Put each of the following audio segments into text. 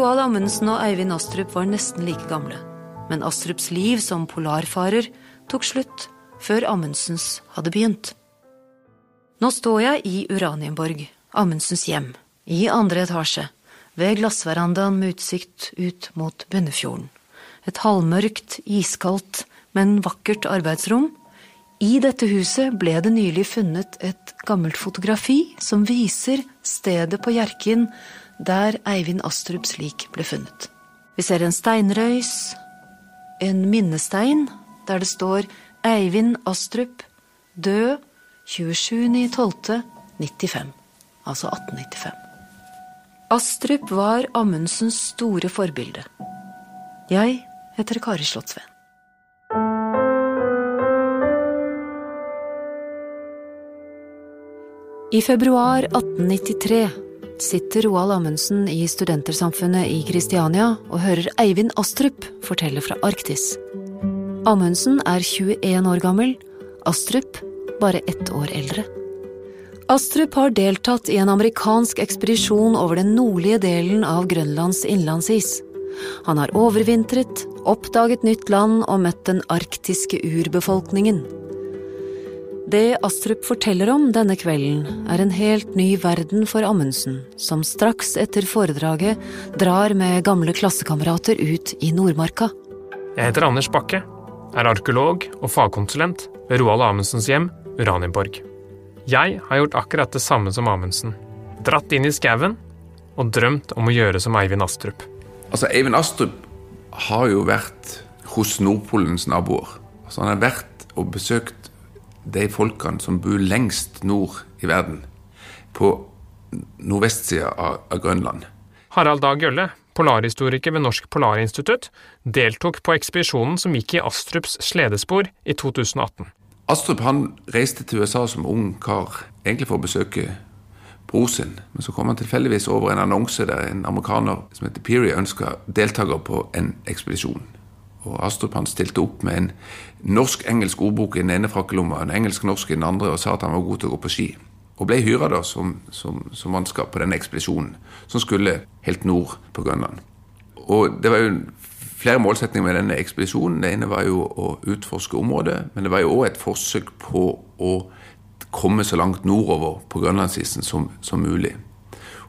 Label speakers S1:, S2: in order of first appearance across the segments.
S1: Roald Amundsen og Eivind Astrup var nesten like gamle. Men Astrups liv som polarfarer tok slutt før Amundsens hadde begynt. Nå står jeg i Uranienborg, Amundsens hjem, i andre etasje, ved glassverandaen med utsikt ut mot Bunnefjorden. Et halvmørkt, iskaldt, men vakkert arbeidsrom. I dette huset ble det nylig funnet et gammelt fotografi som viser stedet på Hjerkinn der Eivind Astrups lik ble funnet. Vi ser en steinrøys, en minnestein der det står Eivind Astrup, død 27.12.95. Altså 1895. Astrup var Amundsens store forbilde. Jeg heter Kari Slottsveen. I februar 1893 sitter Roald Amundsen i Studentersamfunnet i Kristiania og hører Eivind Astrup fortelle fra Arktis. Amundsen er 21 år gammel, Astrup bare ett år eldre. Astrup har deltatt i en amerikansk ekspedisjon over den nordlige delen av Grønlands innlandsis. Han har overvintret, oppdaget nytt land og møtt den arktiske urbefolkningen. Det Astrup forteller om denne kvelden, er en helt ny verden for Amundsen, som straks etter foredraget drar med gamle klassekamerater ut i Nordmarka.
S2: Jeg heter Anders Bakke, er arkeolog og fagkonsulent ved Roald Amundsens hjem, Uranienborg. Jeg har gjort akkurat det samme som Amundsen. Dratt inn i skauen og drømt om å gjøre som Eivind Astrup.
S3: Altså, Eivind Astrup har jo vært hos Nordpolens naboer. Altså, han har vært og besøkt de folkene som bor lengst nord i verden, på nordvestsida av, Grønland.
S2: Harald Dag Gjølle, polarhistoriker ved Norsk Polarinstitutt, deltok på ekspedisjonen som gikk i Astrups sledespor i 2018.
S3: Astrup han reiste til USA som ung kar, egentlig for å besøke bror sin. Men så kom han tilfeldigvis over en annonse der en amerikaner som heter Peary ønska deltaker på en ekspedisjon. Og Astrup han stilte opp med en norsk-engelsk ordbok i den ene frakkelomma, en engelsk-norsk i den andre, og sa at han var god til å gå på ski. Og ble hyra da som, som, som mannskap på denne ekspedisjonen, som skulle helt nord på Grønland. Og det var jo flere målsetninger med denne ekspedisjonen. Det ene var jo å utforske området, men det var jo òg et forsøk på å komme så langt nordover på grønlandsisen som, som, mulig.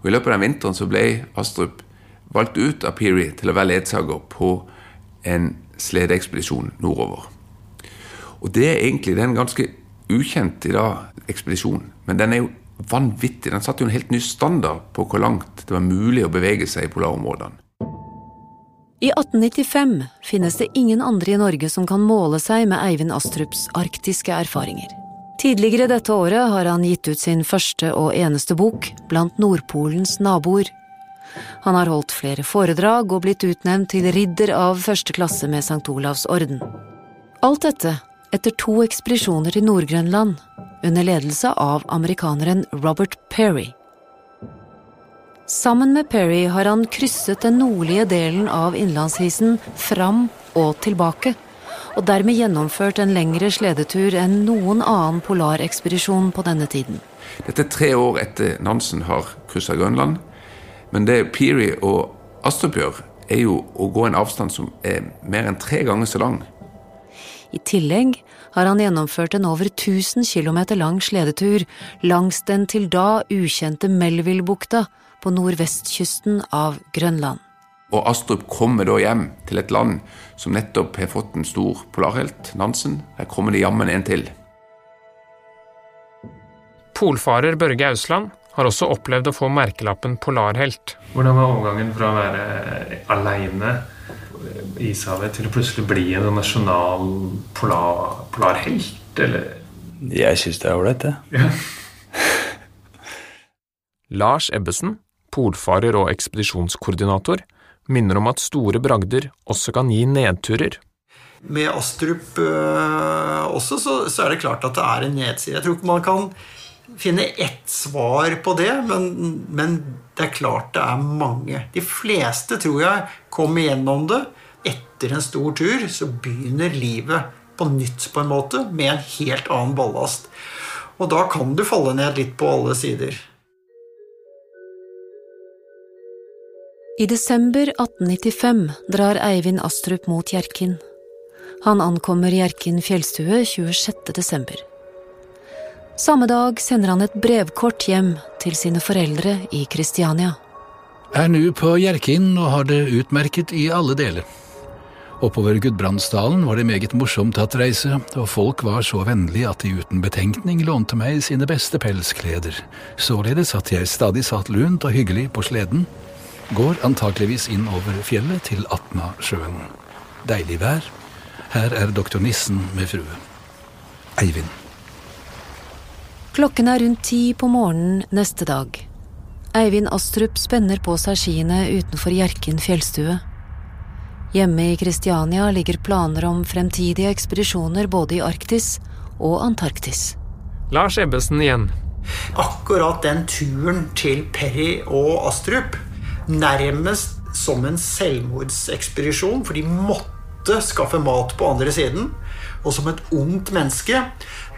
S3: Og I løpet av den vinteren så ble Astrup valgt ut av Peary til å være ledsager på en sledeekspedisjon nordover. Og det er egentlig er ganske ukjent i dag ekspedisjonen. men den er jo vanvittig. Den satte jo en helt ny standard på hvor langt det var mulig å bevege seg i polarområdene.
S1: I 1895 finnes det ingen andre i Norge som kan måle seg med Eivind Astrups arktiske erfaringer. Tidligere dette året har han gitt ut sin første og eneste bok, Blant Nordpolens naboer. Han har holdt flere foredrag og blitt utnevnt til ridder av første klasse med St. Olavs orden. Alt dette etter to ekspedisjoner til Nord-Grønland under ledelse av amerikaneren Robert Perry. Sammen med Perry har han krysset den nordlige delen av innlandsisen fram og tilbake, og dermed gjennomført en lengre sledetur enn noen annen polarekspedisjon på denne tiden.
S3: Dette er tre år etter Nansen har kryssa Grønland, men det Peary og Astrup gjør, er jo å gå en avstand som er mer enn tre ganger så lang.
S1: I tillegg har han gjennomført en over 1000 km lang sledetur langs den til da ukjente Melville-bukta på nordvestkysten av Grønland.
S3: Og Astrup kommer da hjem til et land som nettopp har fått en stor polarhelt, Nansen. Her kommer det jammen en til.
S2: Polfarer Børge Ausland har også opplevd å få merkelappen polarhelt. Hvordan var omgangen fra å være aleine i ishavet til å plutselig bli en nasjonal polar, polarhelt, eller?
S4: Jeg syns det er ålreit, det. Ja.
S2: Lars Ebbesen, polfarer og ekspedisjonskoordinator, minner om at store bragder også kan gi nedturer.
S5: Med Astrup øh, også så, så, er det klart at det er en nedside. Jeg tror ikke man kan finne ett svar på det, men, men, det er klart det er mange. De fleste tror jeg kommer gjennom det. Etter en stor tur så begynner livet på nytt på en måte, med en helt annen ballast. Og da kan du falle ned litt på alle sider.
S1: I desember 1895 drar Eivind Astrup mot Hjerkinn. Han ankommer Hjerkinn fjellstue 26. desember. Samme dag sender han et brevkort hjem til sine foreldre i Kristiania.
S6: Er nå på Hjerkinn og har det utmerket i alle deler. Oppover Gudbrandsdalen var det meget morsomt at reise, og folk var så vennlige at de uten betenkning lånte meg sine beste pelskleder. Således at jeg stadig satt lunt og hyggelig på sleden. Går antakeligvis inn over fjellet til Atnasjøen. Deilig vær. Her er doktor Nissen med frue. Eivind.
S1: Klokken er rundt ti på morgenen neste dag. Eivind Astrup spenner på seg skiene utenfor Hjerkinn fjellstue. Hjemme i Kristiania ligger planer om fremtidige ekspedisjoner både i Arktis og Antarktis.
S2: Lars Ebbesen igjen.
S5: Akkurat den turen til Perry og Astrup nærmest som en selvmordsekspedisjon, for de måtte skaffe mat på andre siden. Og som et ungt menneske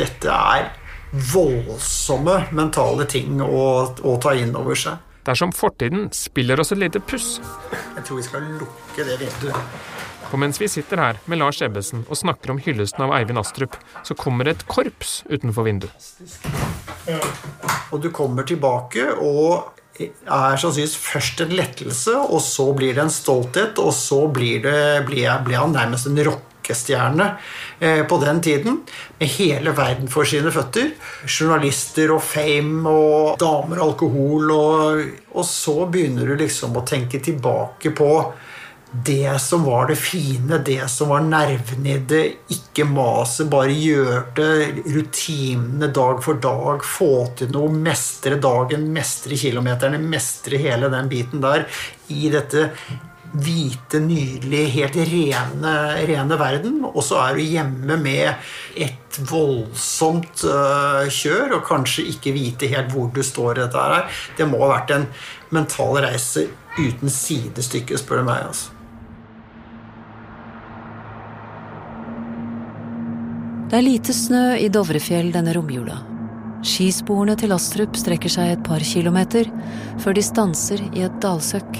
S5: Dette er voldsomme mentale ting å, å ta inn over seg.
S2: Dersom fortiden spiller oss et lite puss.
S5: Jeg tror vi skal lukke det vinduet.
S2: For mens vi sitter her med Lars Ebbesen og snakker om hyllesten av Eivind Astrup, så kommer et korps utenfor vinduet.
S5: Og du kommer tilbake og er sannsynligvis først en lettelse, og så blir det en stolthet, og så blir, det, blir, blir han nærmest en rockestjerne eh, på den tiden. Med hele verden for sine føtter. Journalister og fame og damer og alkohol. Og, og så begynner du liksom å tenke tilbake på det som var det fine, det som var nerven i det. Ikke maset, bare gjør det. Rutinene dag for dag. Få til noe. Mestre dagen, mestre kilometerne, mestre hele den biten der. I dette hvite, nydelige, helt rene, rene verden. Og så er du hjemme med et voldsomt uh, kjør, og kanskje ikke vite helt hvor du står i dette her. Det må ha vært en mental reise uten sidestykke, spør du meg. altså.
S1: Det er lite snø i Dovrefjell denne romjula. Skisporene til Astrup strekker seg et par kilometer før de stanser i et dalsøkk.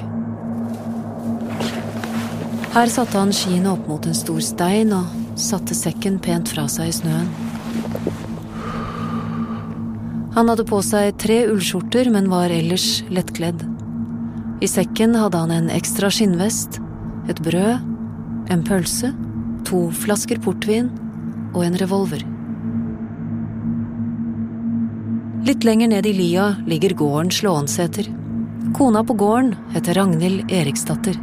S1: Her satte han skiene opp mot en stor stein og satte sekken pent fra seg i snøen. Han hadde på seg tre ullskjorter, men var ellers lettkledd. I sekken hadde han en ekstra skinnvest, et brød, en pølse, to flasker portvin og en revolver. Litt lenger ned i lia ligger gården Slåenseter. Kona på gården heter Ragnhild Eriksdatter.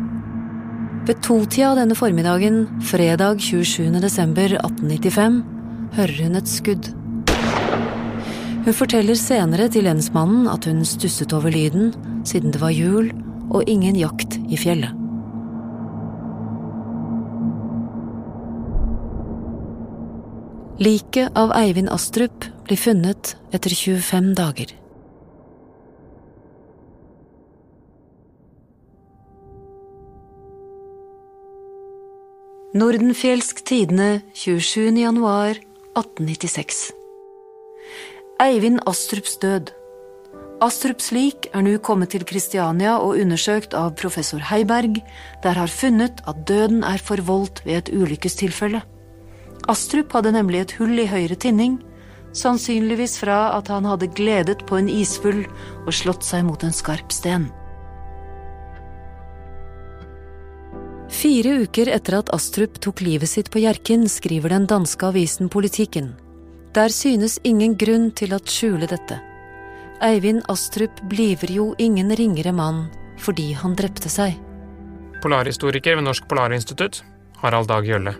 S1: Ved totida denne formiddagen, fredag 27. desember 1895, hører hun et skudd. Hun forteller senere til lensmannen at hun stusset over lyden, siden det var jul og ingen jakt i fjellet. Liket av Eivind Astrup blir funnet etter 25 dager. Nordenfjelsk Tidende 27. januar 1896 Eivind Astrups død Astrups lik er nå kommet til Kristiania og undersøkt av professor Heiberg, der har funnet at døden er forvoldt ved et ulykkestilfelle. Astrup hadde nemlig et hull i høyre tinning, sannsynligvis fra at han hadde gledet på en isfull og slått seg mot en skarp sten. Fire uker etter at Astrup tok livet sitt på Hjerkinn, skriver den danske avisen Politikken. Der synes ingen grunn til å skjule dette. Eivind Astrup bliver jo ingen ringere mann fordi han drepte seg.
S2: Polarhistoriker ved Norsk Polarinstitutt, Harald Dag Gjølle.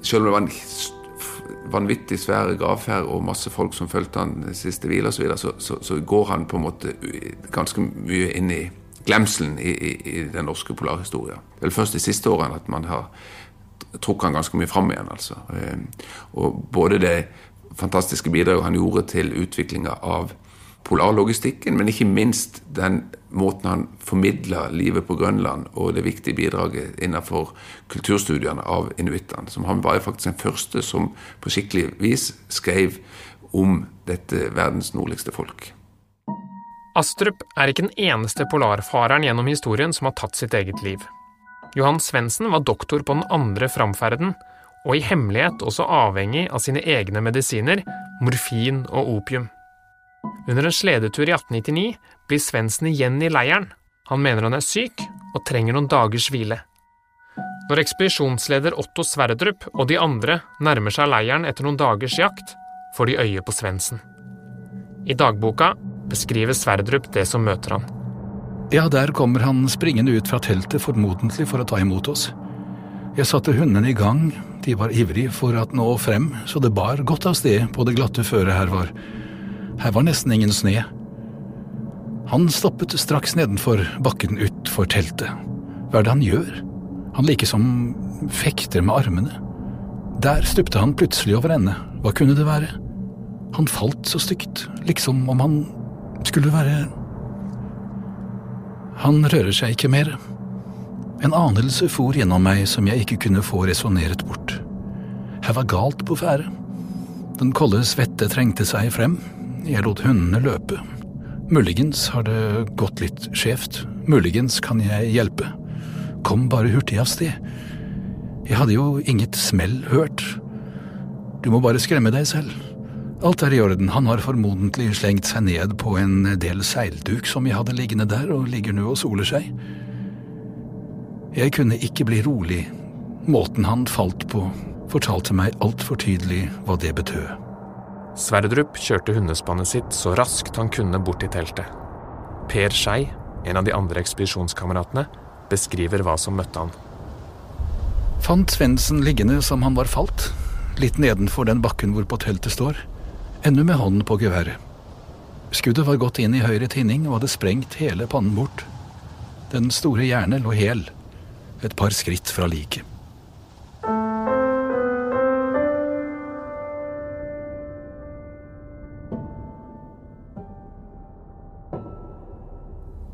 S3: Selv om det var en vanvittig svære gravferd og masse folk som fulgte han siste hvile osv., så, så, så, så går han på en måte ganske mye inn i glemselen i, i, i den norske polarhistorien. Det er først de siste årene at man har trukket han ganske mye fram igjen. altså. Og både det fantastiske bidraget han gjorde til utviklinga av polarlogistikken, men ikke minst den måten han formidla livet på Grønland og det viktige bidraget innenfor kulturstudiene av inuittene. Som han var faktisk den første som på skikkelig vis skrev om dette verdens nordligste folk.
S2: Astrup er ikke den eneste polarfareren gjennom historien som har tatt sitt eget liv. Johan Svendsen var doktor på den andre framferden, og i hemmelighet også avhengig av sine egne medisiner, morfin og opium. Under en sledetur i 1899 blir Svendsen igjen i leiren. Han mener han er syk og trenger noen dagers hvile. Når ekspedisjonsleder Otto Sverdrup og de andre nærmer seg leiren etter noen dagers jakt, får de øye på Svendsen. I dagboka beskriver Sverdrup det som møter han.
S6: Ja, der kommer han springende ut fra teltet, formodentlig for å ta imot oss. Jeg satte hundene i gang, de var ivrige for at nå frem, så det bar godt av sted på det glatte føret her var. Her var nesten ingen sne. Han stoppet straks nedenfor bakken utfor teltet. Hva er det han gjør? Han likesom fekter med armene. Der stupte han plutselig over ende. Hva kunne det være? Han falt så stygt, liksom om han skulle være Han rører seg ikke mer. En anelse for gjennom meg som jeg ikke kunne få resonnert bort. Her var galt på ferde. Den kolde svette trengte seg frem. Jeg lot hundene løpe. Muligens har det gått litt skjevt. Muligens kan jeg hjelpe kom bare hurtig av sted. Jeg hadde jo inget smell hørt. Du må bare skremme deg selv. Alt er i orden, han har formodentlig slengt seg ned på en del seilduk som jeg hadde liggende der, og ligger nå og soler seg. Jeg kunne ikke bli rolig. Måten han falt på, fortalte meg altfor tydelig hva det betød.
S2: Sverdrup kjørte hundespannet sitt så raskt han kunne bort til teltet. Per Skei, en av de andre ekspedisjonskameratene, beskriver hva som møtte han.
S6: Fant Svendsen liggende som han var falt, litt nedenfor den bakken hvorpå teltet står, ennå med hånden på geværet. Skuddet var gått inn i høyre tinning og hadde sprengt hele pannen bort. Den store hjerne lå hel, et par skritt fra liket.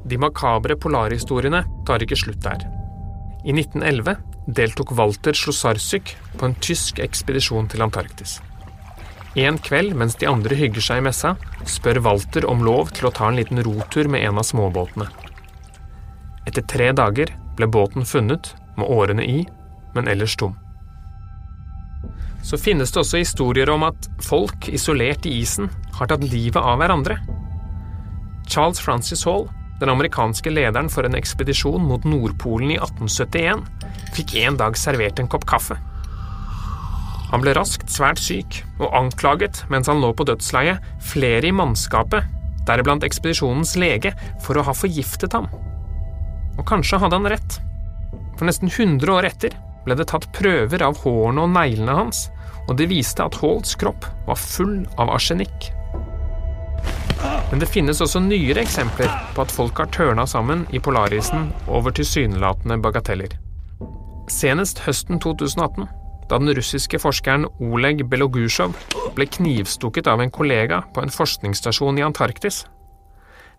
S2: De makabre polarhistoriene tar ikke slutt der. I 1911 deltok Walter Slosarsyk på en tysk ekspedisjon til Antarktis. En kveld mens de andre hygger seg i messa, spør Walter om lov til å ta en liten rotur med en av småbåtene. Etter tre dager ble båten funnet, med årene i, men ellers tom. Så finnes det også historier om at folk isolert i isen har tatt livet av hverandre. Charles Francis Hall den amerikanske lederen for en ekspedisjon mot Nordpolen i 1871, fikk en dag servert en kopp kaffe. Han ble raskt svært syk, og anklaget, mens han lå på dødsleiet, flere i mannskapet, deriblant ekspedisjonens lege, for å ha forgiftet ham. Og kanskje hadde han rett. For nesten 100 år etter ble det tatt prøver av hårene og neglene hans, og det viste at Halls kropp var full av arsenikk. Men det finnes også nyere eksempler på at folk har tørna sammen i polarisen over tilsynelatende bagateller. Senest høsten 2018, da den russiske forskeren Oleg Belogusjov ble knivstukket av en kollega på en forskningsstasjon i Antarktis.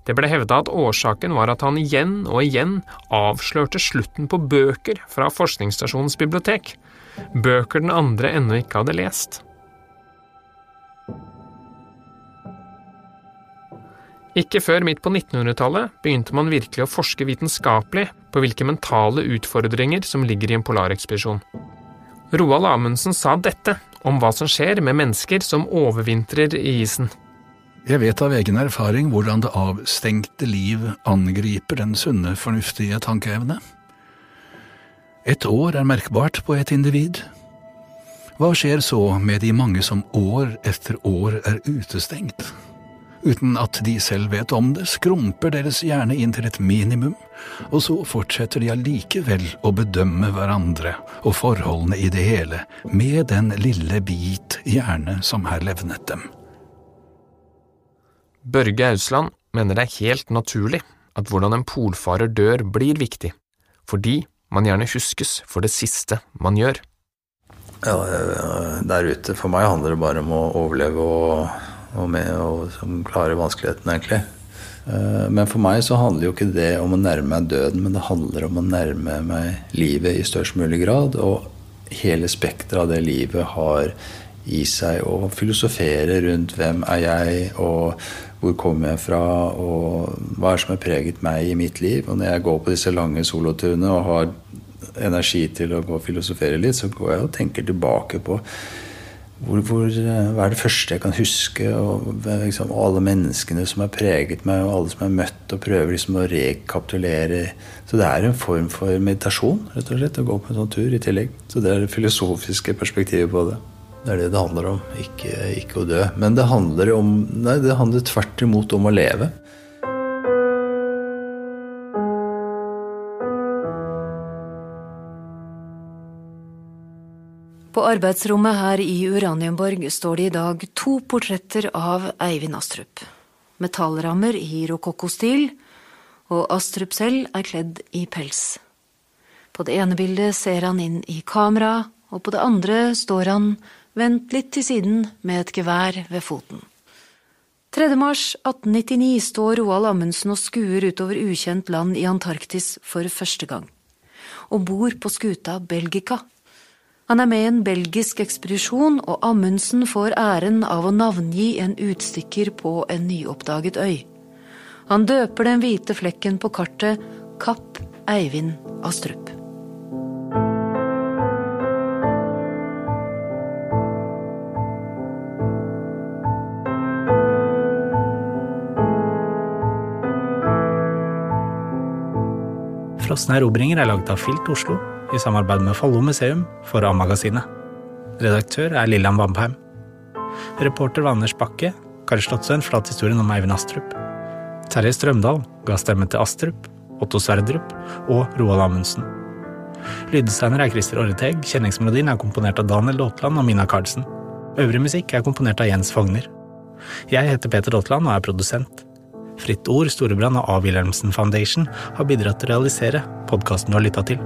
S2: Det ble hevda at årsaken var at han igjen og igjen avslørte slutten på bøker fra forskningsstasjonens bibliotek, bøker den andre ennå ikke hadde lest. Ikke før midt på 1900-tallet begynte man virkelig å forske vitenskapelig på hvilke mentale utfordringer som ligger i en polarekspedisjon. Roald Amundsen sa dette om hva som skjer med mennesker som overvintrer i isen.
S6: Jeg vet av egen erfaring hvordan det avstengte liv angriper den sunne, fornuftige tankeevne. Et år er merkbart på et individ. Hva skjer så med de mange som år etter år er utestengt? Uten at de selv vet om det, skrumper deres hjerne inn til et minimum, og så fortsetter de allikevel å bedømme hverandre og forholdene i det hele med den lille bit hjerne som har levnet dem.
S2: Børge Ausland mener det er helt naturlig at hvordan en polfarer dør blir viktig, fordi man gjerne huskes for det siste man gjør.
S4: Ja, der ute, for meg handler det bare om å overleve og og med og som klarer vanskeligheten, egentlig. Eh, men for meg så handler jo ikke det om å nærme meg døden, men det handler om å nærme meg livet i størst mulig grad. Og hele spekteret av det livet har i seg å filosofere rundt hvem er jeg, og hvor kommer jeg fra, og hva er det som har preget meg i mitt liv? Og når jeg går på disse lange soloturene og har energi til å gå og filosofere litt, så går jeg og tenker tilbake på hvor, hvor, hva er det første jeg kan huske, og, liksom, og, alle menneskene som har preget meg, og alle som har møtt, og prøver liksom å rekapitulere. Så det er en form for meditasjon, rett og slett, å gå på en sånn tur i tillegg. Så det er det filosofiske perspektivet på det. Det er det det handler om, ikke, ikke å dø. Men det handler om Nei, det handler tvert imot om å leve.
S1: På arbeidsrommet her i Uranienborg står det i dag to portretter av Eivind Astrup. Metallrammer i rokokkostil, og Astrup selv er kledd i pels. På det ene bildet ser han inn i kamera, og på det andre står han vendt litt til siden med et gevær ved foten. 3. mars 1899 står Roald Amundsen og skuer utover ukjent land i Antarktis for første gang, og bor på skuta Belgica han er med i en belgisk ekspedisjon, og Amundsen får æren av å navngi en utstikker på en nyoppdaget øy. Han døper den hvite flekken på kartet Kapp Eivind Astrup.
S7: Frosne erobringer er laget av Filt Oslo i samarbeid med Follo museum for A-magasinet. Redaktør er Lillian Vampeim. Reporter var Anders Bakke. Kari Slottsøen fortalte historien om Eivind Astrup. Terje Strømdal ga stemme til Astrup, Otto Sverdrup og Roald Amundsen. Lyddesigner er Christer Orreteg. Kjenningsmelodien er komponert av Daniel Daatland og Mina Karlsen. Øvrig musikk er komponert av Jens Fogner. Jeg heter Peter Daatland og er produsent. Fritt Ord, Storebrand og A. Wilhelmsen Foundation har bidratt til å realisere podkasten du har lytta til.